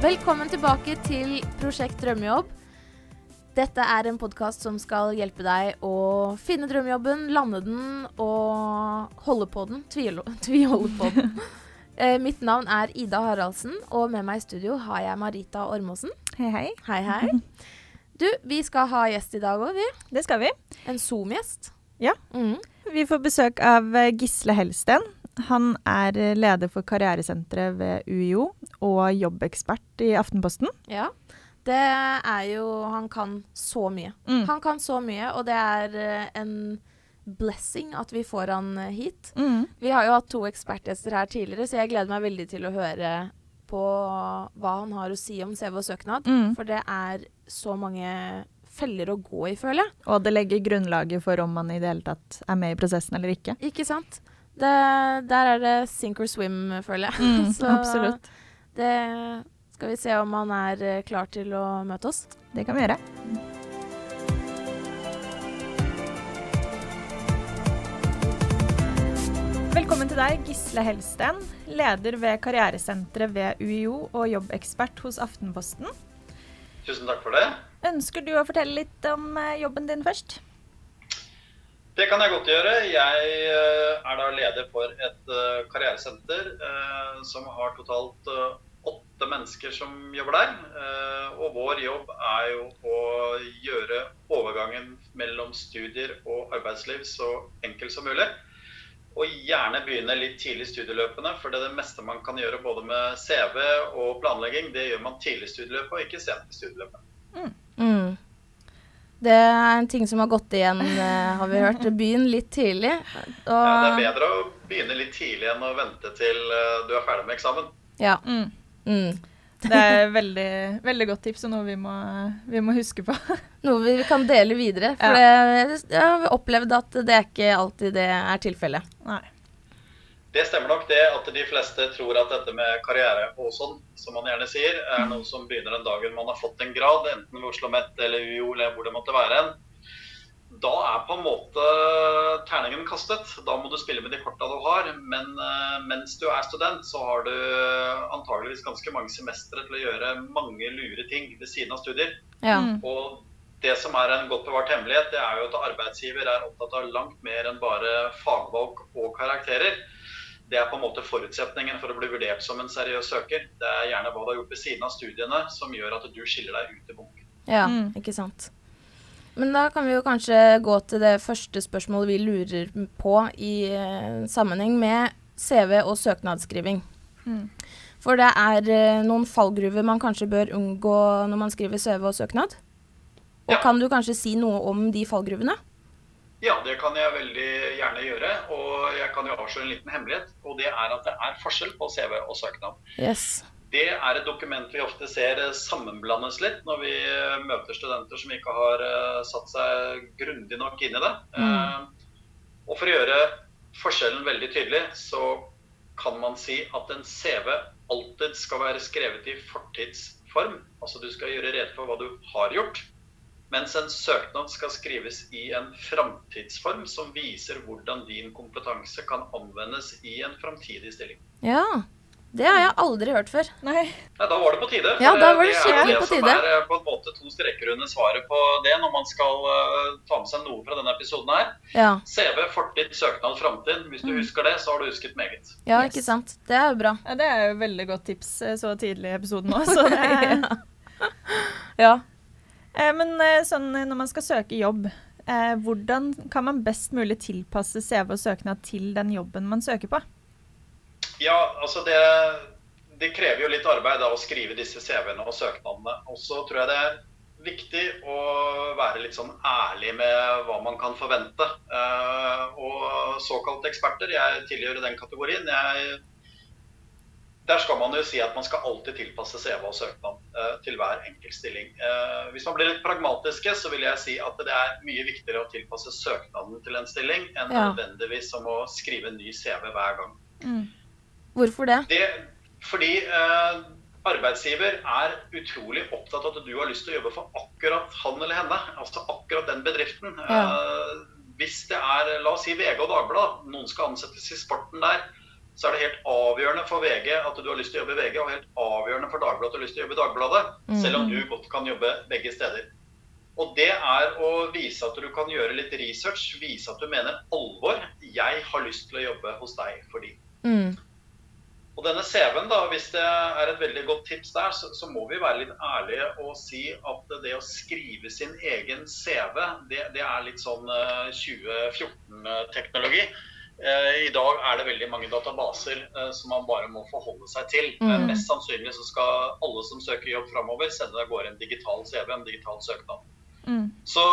Velkommen tilbake til Prosjekt drømmejobb. Dette er en podkast som skal hjelpe deg å finne drømmejobben, lande den og holde på den. Tviholde på den. Eh, mitt navn er Ida Haraldsen, og med meg i studio har jeg Marita Ormåsen. Hei, hei. Hei, hei. Du, vi skal ha gjest i dag òg, vi. Det skal vi. En Zoom-gjest. Ja. Mm. Vi får besøk av eh, Gisle Helsten. Han er eh, leder for karrieresenteret ved UiO og jobbekspert i Aftenposten. Ja. Det er jo Han kan så mye. Mm. Han kan så mye, og det er eh, en blessing at vi får han eh, hit. Mm. Vi har jo hatt to ekspertgjester her tidligere, så jeg gleder meg veldig til å høre på hva han har å si om CV og søknad. Mm. For det er så mange feller å gå i, føler jeg. Og det legger grunnlaget for om man i det hele tatt er med i prosessen eller ikke. Ikke sant? Det, der er det sink or swim, føler jeg. Mm, Så absolutt. Det skal vi se om han er eh, klar til å møte oss. Det kan vi gjøre. Velkommen til deg, Gisle Helsten, leder ved karrieresenteret ved UiO og jobbekspert hos Aftenposten. Tusen takk for det. Ønsker du å fortelle litt om eh, jobben din først? Det kan jeg godt gjøre. Jeg eh, er da leder for et eh, karrieresenter eh, som har totalt åtte mennesker som jobber der. Og vår jobb er jo å gjøre overgangen mellom studier og arbeidsliv så enkel som mulig. Og gjerne begynne litt tidlig i studieløpene, for det er det meste man kan gjøre både med CV og planlegging, det gjør man tidlig i studieløpet og ikke sent i studieløpet. Mm. Det er en ting som har gått igjen, eh, har vi hørt. Begynn litt tidlig. Og, Ja, det er bedre å begynne litt tidlig enn å vente til eh, du er ferdig med eksamen. Ja. Mm. Mm. Det er veldig, veldig godt tips og noe vi må, vi må huske på. Noe vi kan dele videre. For det, jeg har opplevd at det er ikke alltid det er tilfellet. Nei. Det stemmer nok det at de fleste tror at dette med karriere og sånn, som man gjerne sier, er noe som begynner den dagen man har fått en grad, enten ved Oslo Met eller UiO eller hvor det måtte være. en. Da er på en måte terningen kastet. Da må du spille med de korta du har. Men eh, mens du er student, så har du antageligvis ganske mange semestre til å gjøre mange lure ting ved siden av studier. Ja. Mm. Og det som er en godt bevart hemmelighet, det er jo at arbeidsgiver er opptatt av langt mer enn bare fagvalg og karakterer. Det er på en måte forutsetningen for å bli vurdert som en seriøs søker. Det er gjerne hva du har gjort ved siden av studiene som gjør at du skiller deg ut i bunken. Ja, Mm. ikke sant. Men da kan vi jo kanskje gå til det første spørsmålet vi lurer på i eh, sammenheng med CV og søknadsskriving. Mm. For det er eh, noen fallgruver man kanskje bør unngå når man skriver CV og søknad. Og Ja. kan du kanskje si noe om de fallgruvene? Ja, det kan jeg veldig gjerne gjøre. Og jeg kan jo avsløre en liten hemmelighet. Og det er at det er forskjell på CV og søknad. Yes. Det er et dokument vi ofte ser eh, sammenblandes litt når vi eh, møter studenter som ikke har eh, satt seg grundig nok inn i det. Mm. Og for å gjøre forskjellen veldig tydelig, så kan man si at en CV alltid skal være skrevet i fortidsform. Altså du skal gjøre rede for hva du har gjort. Mens en søknad skal skrives i en framtidsform som viser hvordan din kompetanse kan anvendes i en framtidig stilling. Ja. Det har jeg aldri hørt før. Nei. Nei, da var det på tide. for Ja, da var det er skikkelig det på som tide. er eh, på en måte to streker under svaret på det når man skal eh, ta med seg noe fra denne episoden her. Ja, CV, fortid, søknad, framtid. Hvis du husker det, så har du husket meget. ja Yes. ikke sant. Det er jo bra. Ja, det er jo veldig godt tips eh, så tidlig i episoden òg, så det er Ja. Eh, Men eh, sånn eh, når man skal søke jobb, eh, hvordan kan man best mulig tilpasse CV og søknad til den jobben man søker på? Ja, altså det, det krever jo litt arbeid da, å skrive disse CV-ene og søknadene. Og så tror jeg det er viktig å være litt sånn ærlig med hva man kan forvente. Eh, og såkalte eksperter, jeg tilhører den kategorien. Jeg, der skal man jo si at man skal alltid tilpasse CV og søknad eh, til hver enkelt stilling. Eh, hvis man blir litt pragmatiske, så vil jeg si at det er mye viktigere å tilpasse søknaden til en stilling enn Ja. nødvendigvis som å skrive en ny CV hver gang. Hvorfor det? Det, fordi eh, arbeidsgiver er utrolig opptatt av at du har lyst til å jobbe for akkurat han eller henne. Altså akkurat den bedriften. Ja. Eh, hvis det er, la oss si VG og Dagbladet, noen skal ansettes i sporten der, så er det helt avgjørende for VG at du har lyst til å jobbe i VG, og helt avgjørende for Dagbladet at du har lyst til å jobbe i Dagbladet. Selv om du godt kan jobbe begge steder. Og det er å vise at du kan gjøre litt research, vise at du mener alvor. Jeg har lyst til å jobbe hos deg fordi. Mm. Og denne CV-en, da, hvis det er et veldig godt tips der, så, så, må vi være litt ærlige og si at det å skrive sin egen CV, det, det er litt sånn 2014-teknologi. Eh, I dag er det veldig mange databaser eh, som man bare må forholde seg til. Mm. Mest sannsynlig så skal alle som søker jobb framover, sende av gårde en digital CV, en digital søknad. Mm. Så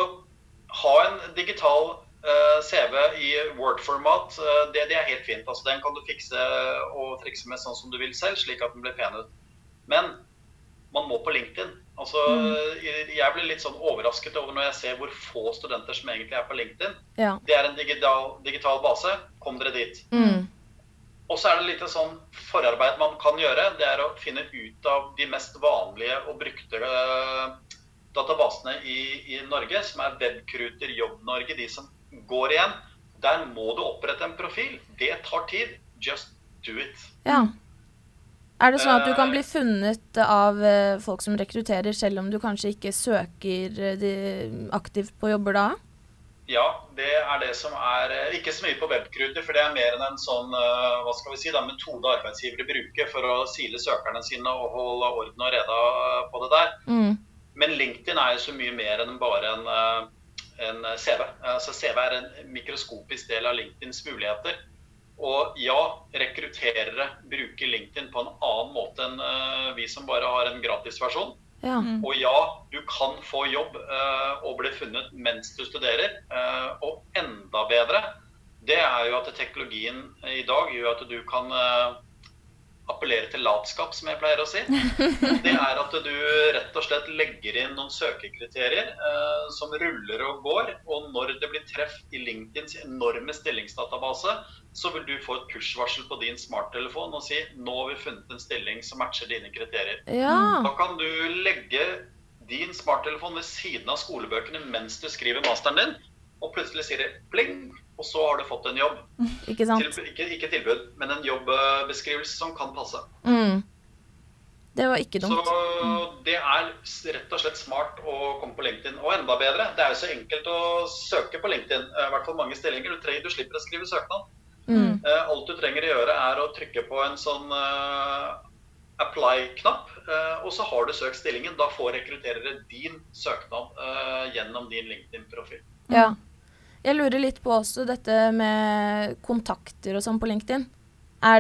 ha en digital uh, CV i Word-format, uh, det, det, er helt fint. Altså, den kan du fikse og trikse med sånn som du vil selv, slik at den blir pen ut. Men man må på LinkedIn. Altså, mm. Jeg blir litt sånn overrasket over når jeg ser hvor få studenter som egentlig er på LinkedIn. Ja. Det er en digital, digital, base. Kom dere dit. Mm. Og så er det litt sånn forarbeid man kan gjøre. Det er å finne ut av de mest vanlige og brukte uh, databasene i, i, Norge, som er Webkruter, Jobb-Norge, de som går igjen. Der må du opprette en profil. Det tar tid. Just do it. Ja. Er det sånn at du kan bli funnet av eh, folk som rekrutterer, selv om du kanskje ikke søker eh, aktivt på jobber da? Ja, det er det som er eh, Ikke så mye på webkruter, for det er mer enn en sånn hva skal vi si, da, metode arbeidsgivere bruker for å sile søkerne sine og holde orden og reda på det der. Mm. Men LinkedIn er jo så mye mer enn bare en, en CV. Altså CV er en mikroskopisk del av LinkedIns muligheter. Og ja, rekrutterere bruker LinkedIn på en annen måte enn uh, vi som bare har en gratisversjon. Ja. Mm. Og ja, du kan få jobb uh, og bli funnet mens du studerer. Uh, og enda bedre, det er jo at teknologien i dag gjør at du kan appellere til latskap, som jeg pleier å si. Det er at du rett og slett legger inn noen søkekriterier eh, som ruller og går. Og når det blir treff i LinkedIns enorme stillingsdatabase, så vil du få et push-varsel på din smarttelefon og si nå har vi funnet en stilling som matcher dine kriterier. Ja. Da kan du legge din smarttelefon ved siden av skolebøkene mens du skriver masteren din, og plutselig sier det pling, og så har du fått en jobb. Ikke? Til, ikke, ikke, tilbud, men en jobbeskrivelse som kan passe. Mm. Det var ikke dumt. Så det er rett og slett smart å komme på LinkedIn. Og enda bedre, det er jo så enkelt å søke på LinkedIn. I hvert fall mange stillinger. Du, trenger, du slipper å skrive søknad. Mm. Eh, alt du trenger å gjøre, er å trykke på en sånn uh, apply-knapp, uh, og så har du søkt stillingen. Da får rekrutterere din søknad uh, gjennom din LinkedIn-profil. Ja. Jeg lurer litt på også dette med kontakter og sånn på LinkedIn.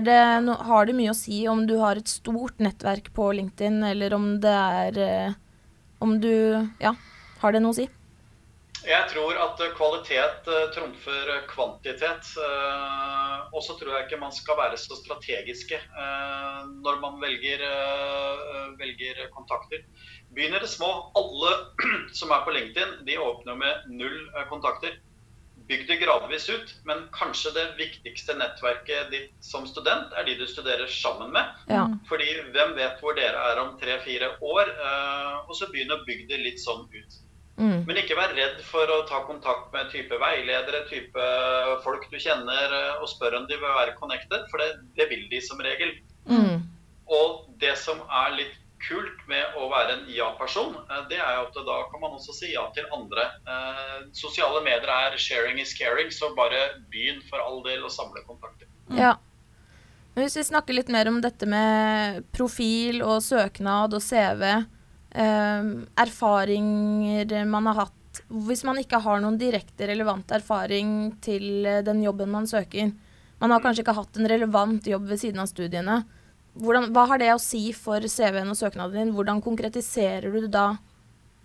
Det no, har det mye å si om du har et stort nettverk på LinkedIn, eller om det er eh, Om du Ja, har det noe å si? Jeg tror at kvalitet uh, trumfer kvantitet. Og så tror jeg ikke man skal være så strategiske når man velger, velger, kontakter. Begynner det små. Alle som er på LinkedIn, de åpner med null kontakter. Bygg det gradvis ut, men kanskje det viktigste nettverket ditt som student er de du studerer sammen med. Ja. Fordi hvem vet hvor dere er om tre-fire år? Eh, og så begynn å bygge det litt sånn ut. Mm. Men ikke vær redd for å ta kontakt med type veiledere, type folk du kjenner, eh, og spør om de vil være connected, for det, det vil de som regel. Mm. Og det som er litt kult med å være en ja-person, eh, det er jo at da kan man også si ja til andre. Eh, sosiale medier er 'sharing is caring', så bare begynn for all del å samle kontakter. Mm. Ja. Men hvis vi snakker litt mer om dette med profil og søknad og CV, eh, erfaringer man har hatt Hvis man ikke har noen direkte relevant erfaring til den jobben man søker, man har kanskje ikke hatt en relevant jobb ved siden av studiene, hvordan, hva har det å si for CV-en og søknaden din? Hvordan konkretiserer du da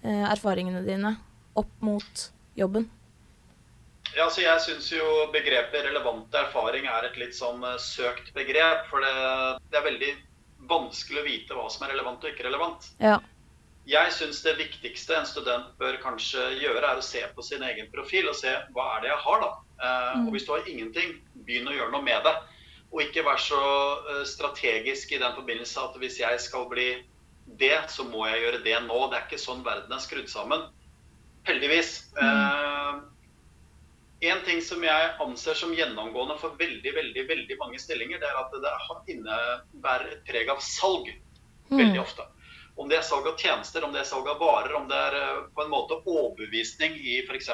eh, erfaringene dine opp mot jobben? Ja, så Jeg syns jo begrepet relevant erfaring er et litt sånn uh, søkt begrep. For det, det, er veldig vanskelig å vite hva som er relevant og ikke relevant. Ja. Jeg syns det viktigste en student bør kanskje gjøre, er å se på sin egen profil og se hva er det jeg har, da. Eh, mm. Og hvis du har ingenting, begynn å gjøre noe med det. Og ikke være så eh, strategisk i den forbindelse at hvis jeg skal bli det, så må jeg gjøre det nå. Det er ikke sånn verden er skrudd sammen. Heldigvis. Mm. en ting som jeg anser som gjennomgående for veldig veldig, veldig mange stillinger, det er at det innebærer et preg av salg veldig Mm. ofte. Om det er salg av tjenester, om det er salg av varer, om det er eh, på en måte overbevisning i f.eks.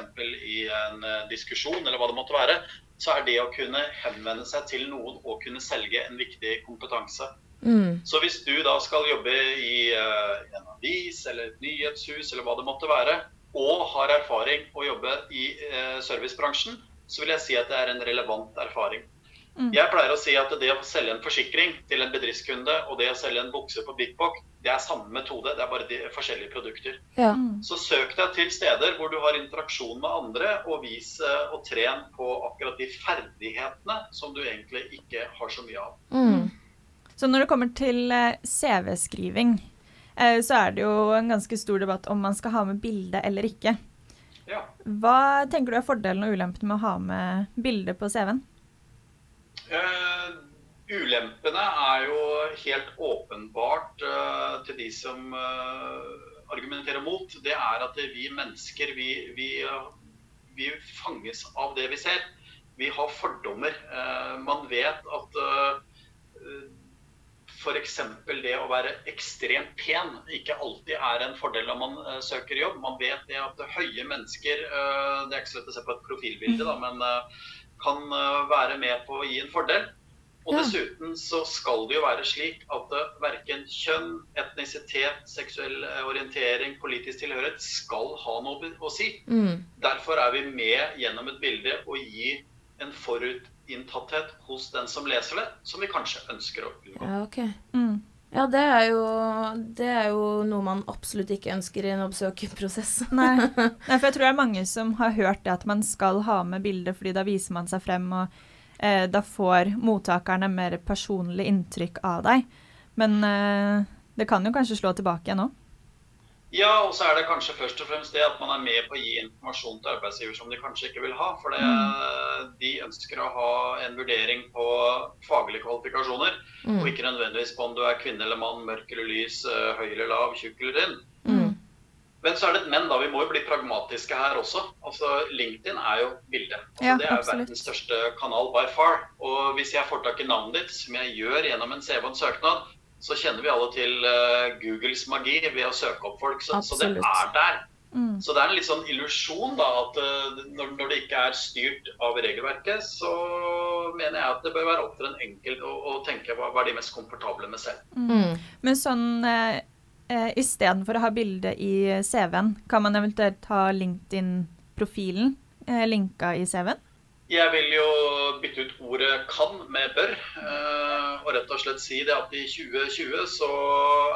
i en eh, diskusjon, eller hva det måtte være, så er det å kunne henvende seg til noen og kunne selge en viktig kompetanse. Mm. Så hvis du da skal jobbe i eh, en avis eller et nyhetshus eller hva det måtte være, og har erfaring å jobbe i uh, servicebransjen, så vil jeg si at det er en relevant erfaring. Mm. Jeg pleier å si at det å selge en forsikring til en bedriftskunde og det å selge en bukse på Big Bock, det er samme metode, det er bare de forskjellige produkter. Ja. Mm. Så søk deg til steder hvor du har interaksjon med andre, og vis eh, og tren på akkurat de ferdighetene som du egentlig ikke har så mye av. Mm. Så når det kommer til eh, CV-skriving, eh, så er det jo en ganske stor debatt om man skal ha med bilde eller ikke. Ja. Hva tenker du er fordelen og ulempen med å ha med bilde på CV-en? Ulempene er jo helt åpenbart eh, til de som eh, argumenterer mot. Det er at vi mennesker, vi, vi, vi fanges av det vi ser. Vi har fordommer. Eh, man vet at f.eks. det å være ekstremt pen ikke alltid er en fordel når man søker jobb. Man vet det at høye mennesker, det er ikke så lett å se på et profilbilde, da, men eh, kan være med på å gi en fordel. Og dessuten så skal det jo være slik at uh, verken kjønn, etnisitet, seksuell eh, orientering, politisk tilhørighet skal ha noe å si. Mm. Derfor er vi med gjennom et bilde og gi en forutinntatthet hos den som leser det, som vi kanskje ønsker å unngå. Ja, okay. Mm. Ja, det er, jo, det er jo noe man absolutt ikke ønsker i en oppsøkerprosess. Nei. Nei, for jeg tror det er mange som har hørt det at man skal ha med bildet, fordi da viser man seg frem, og eh, da får mottakerne mer personlig inntrykk av deg. Men eh, det kan jo kanskje slå tilbake igjen òg. Ja, og så er det kanskje først og fremst det at man er med på å gi informasjon til arbeidsgiver som de kanskje ikke vil ha. For mm. de ønsker å ha en vurdering på faglige kvalifikasjoner, Mm. og ikke nødvendigvis på om du er kvinne eller mann, mørk eller lys, eh, høy eller lav, tjukk eller tynn. Mm. Men så er det et men, da. Vi må jo bli pragmatiske her også. Altså, LinkedIn er jo bildet. Altså, Ja, det er absolutt. verdens største kanal by far. Og hvis jeg får tak i navnet ditt, som jeg gjør gjennom en CV og en søknad, så kjenner vi alle til uh, Googles magi ved å søke opp folk. Så, så det er der. Mm. Så det er en litt sånn illusjon da, at uh, når, når det ikke er styrt av regelverket, så mener jeg at det bør være opp til en enkelte å, å tenke hva, hva er de mest komfortable med selv. Mm. Men sånn eh, eh, istedenfor å ha bilde i CV-en, kan man eventuelt ha LinkedIn-profilen eh, linka i CV-en? Jeg vil jo bytte ut ordet 'kan' med 'bør'. eh, Og rett og slett si det at i 2020 så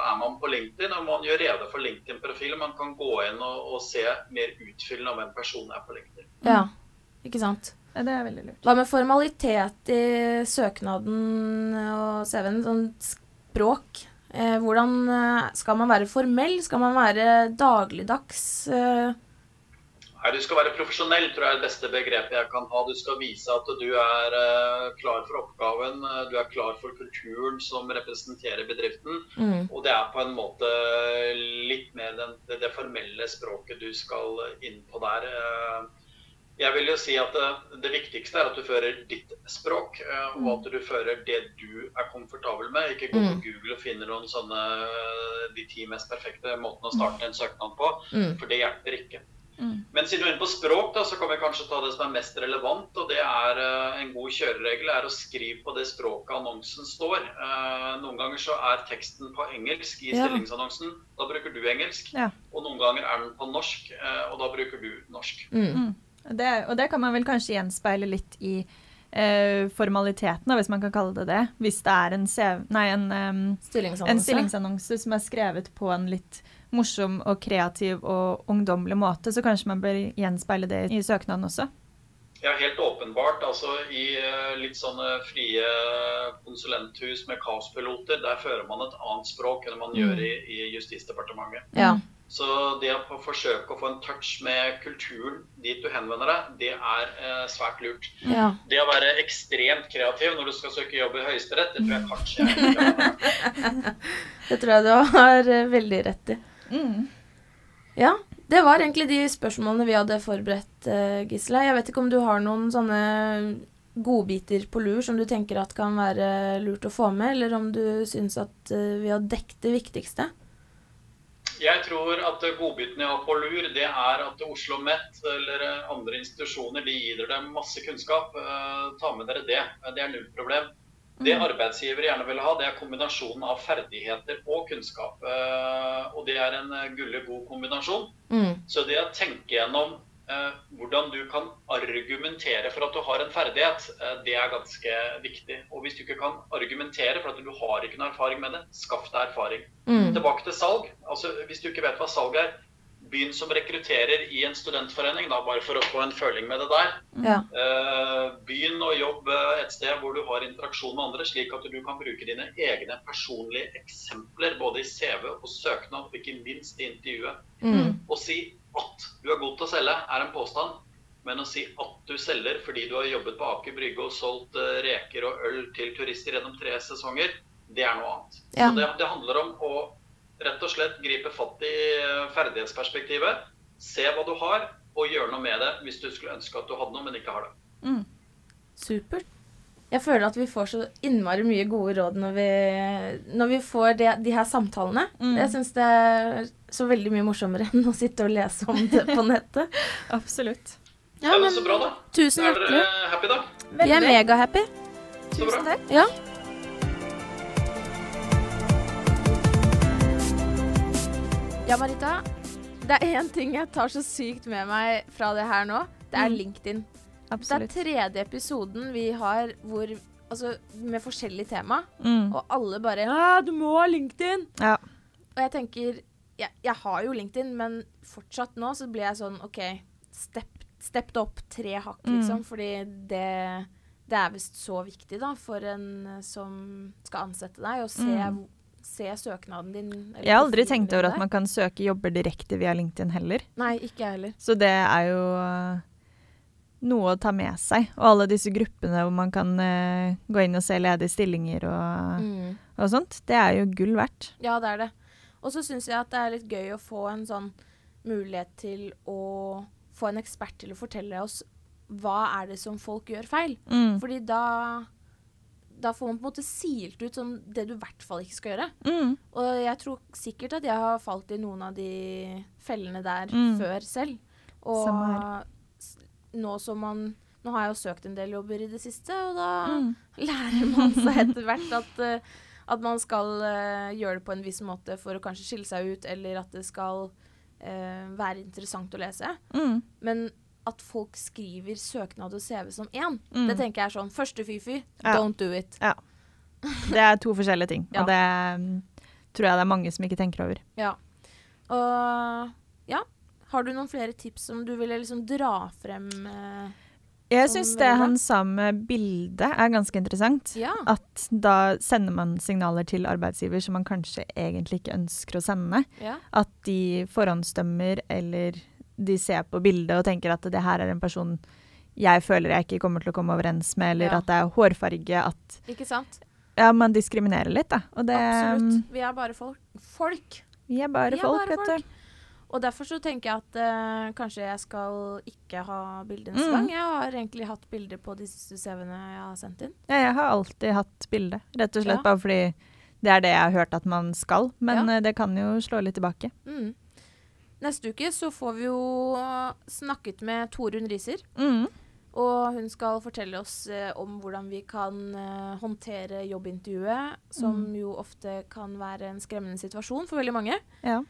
er man på LinkedIn, og man gjør rede for LinkedIn-profilen. Man kan gå inn og, og se mer utfyllende av hvem personen er på LinkedIn. Ja, ikke sant. Det er veldig lurt. Hva med formalitet i søknaden og CV-en? Sånn språk. Eh, hvordan eh, skal man være formell? Skal man være dagligdags? Eh, Nei, Du skal være profesjonell, tror jeg er det beste begrepet jeg kan ha. Du skal vise at du er klar for oppgaven, du er klar for kulturen som representerer bedriften. mm. Og det er på en måte litt mer den, det, det formelle språket du skal inn på der. Eh, Jeg vil jo si at det, det viktigste er at du fører ditt språk, eh, og at du fører det du er komfortabel med. Ikke gå på Mm. Google og finne noen sånne eh, de ti mest perfekte måtene å starte en søknad på, Mm. for det hjelper ikke. Mm. Men siden du er inne på språk, da, så kan vi kanskje ta det som er mest relevant. og det er eh, En god kjøreregel er å skrive på det språket annonsen står. Eh, noen ganger så er teksten på engelsk i stillingsannonsen. Da bruker du engelsk. Og noen ganger er den på norsk, eh, og da bruker du norsk. Mm. Mm. Det, og det kan man vel kanskje gjenspeile litt i eh, formaliteten, hvis man kan kalle det det. Hvis det er en, CV, nei, en, um, Stillingsannonse. en stillingsannonse som er skrevet på en litt morsom og kreativ og ungdommelig måte, så kanskje man bør gjenspeile det i søknaden også. Ja, helt åpenbart. Altså I eh, litt sånne frie konsulenthus med kaospiloter, der fører man et annet språk enn man Mm. gjør i, i Justisdepartementet. Ja. Så det å forsøke å få en touch med kulturen dit du henvender deg, det er eh, svært lurt. ja. Det å være ekstremt kreativ når du skal søke jobb i Høyesterett, det tror jeg kanskje jeg Det tror jeg du har eh, veldig rett i. Mm. Ja, Det var egentlig de spørsmålene vi hadde forberedt, eh, Gisle. Jeg vet ikke om du har noen sånne godbiter på lur som du tenker at kan være lurt å få med, eller om du syns at eh, vi har dekket det viktigste? Jeg tror at godbiten jeg har på lur, det er at Oslo Met eller andre institusjoner de gir dere masse kunnskap. Eh, ta med dere det. Det er null problem. Det arbeidsgivere gjerne vil ha, det er kombinasjonen av ferdigheter og kunnskap. Eh, og det er en gullig god kombinasjon. Mm. Så det å tenke gjennom hvordan du kan argumentere for at du har en ferdighet, eh, det er ganske viktig. Og hvis du ikke kan argumentere for at du har ikke noen erfaring med det, skaff deg erfaring. Mm. Tilbake til salg. Altså, hvis du ikke vet hva salg er, begynn som rekrutterer i en studentforening, da, bare for å få en føling med det der. Ja. Eh, begynn å jobbe et sted hvor du har interaksjon med andre, slik at du kan bruke dine egne personlige eksempler både i CV og søknad, og ikke minst i intervjuet. Mm. Og si at du er god til å selge, er en påstand. Men å si at du selger fordi du har jobbet på Aker Brygge og solgt eh, reker og øl til turister gjennom tre sesonger, det er noe annet. Ja. Så det, det handler om å rett og slett gripe fatt i eh, ferdighetsperspektivet. Se hva du har, og gjøre noe med det hvis du skulle ønske at du hadde noe, men ikke har det. Mm. Supert. Jeg føler at vi får så innmari mye gode råd når vi, når vi får det, de her samtalene. Mm. Jeg syns det er så veldig mye morsommere enn å sitte og lese om det på nettet. Absolutt. Ja, men Så bra, da. tusen Er hjertelig. dere happy, da? Vi er megahappy. Så. Tusen takk. Ja. Ja, Marita. Det er én ting jeg tar så sykt med meg fra det her nå. Det er Mm. LinkedIn. Det er tredje episoden vi har hvor, altså, med forskjellig tema, Mm. og alle bare Ja, du må ha LinkedIn! Ja. Og jeg tenker jeg, jeg har jo LinkedIn, men fortsatt nå så blir jeg sånn OK, step, stepp det opp tre hakk, Mm. liksom. Fordi det, det er visst så viktig, da, for en som skal ansette deg, å se, Mm. se søknaden din. eller Jeg har aldri tenkt over at man kan søke jobber direkte via LinkedIn heller. Nei, ikke jeg heller. Så det er jo noe å ta med seg. Og alle disse gruppene hvor man kan uh, gå inn og se ledige stillinger og, Mm. og sånt, det er jo gull verdt. Ja, det er det. Og så syns jeg at det er litt gøy å få en sånn mulighet til å få en ekspert til å fortelle oss hva er det som folk gjør feil. Mm. Fordi da da får man på en måte silt ut sånn det du i hvert fall ikke skal gjøre. Mm. Og jeg tror sikkert at jeg har falt i noen av de fellene der Mm. før selv. Og nå som man Nå har jeg jo søkt en del jobber i det siste, og da Mm. lærer man seg etter hvert at, eh, at man skal eh, gjøre det på en viss måte for å kanskje skille seg ut, eller at det skal eh, være interessant å lese. Mm. Men at folk skriver søknad og CV som én, Mm. det tenker jeg er sånn første fy-fy, Ja. don't do it. Det er to forskjellige ting, Ja. og det um, tror jeg det er mange som ikke tenker over. Ja. Og ja, har du noen flere tips som du ville liksom dra frem? eh? Jeg syns det han sa med bildet er ganske interessant. Ja. At da sender man signaler til arbeidsgiver som man kanskje egentlig ikke ønsker å sende. ja. At de forhåndsdømmer eller de ser på bildet og tenker at det her er en person jeg føler jeg ikke kommer til å komme overens med, eller Ja. at det er hårfarge, at Ikke sant? ja, man diskriminerer litt, da. Og det Absolutt. Vi er bare folk. folk. Vi er bare Vi er folk, bare vet folk. du. Og derfor så tenker jeg at eh, kanskje jeg skal ikke ha bilde neste Mm. gang. Jeg har egentlig hatt bilde på de siste CV-ene jeg har sendt inn. Ja, jeg har alltid hatt bilde, rett og slett Ja. bare fordi det er det jeg har hørt at man skal. Men Ja. eh, det kan jo slå litt tilbake. Mm. Neste uke så får vi jo snakket med Torunn Riser. Mm. Og hun skal fortelle oss eh, om hvordan vi kan eh, håndtere jobbintervjuet, som Mm. jo ofte kan være en skremmende situasjon for veldig mange. Ja,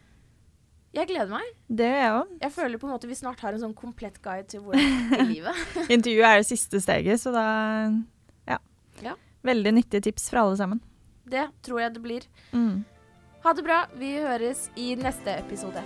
Jeg gleder meg. det gjør jeg òg. Jeg føler på en måte vi snart har en sånn komplett guide til hvordan livet. Intervjuet er det siste steget, så da ja. Ja. Veldig nyttige tips fra alle sammen. Det tror jeg det blir. Mm. Ha det bra. Vi høres i neste episode.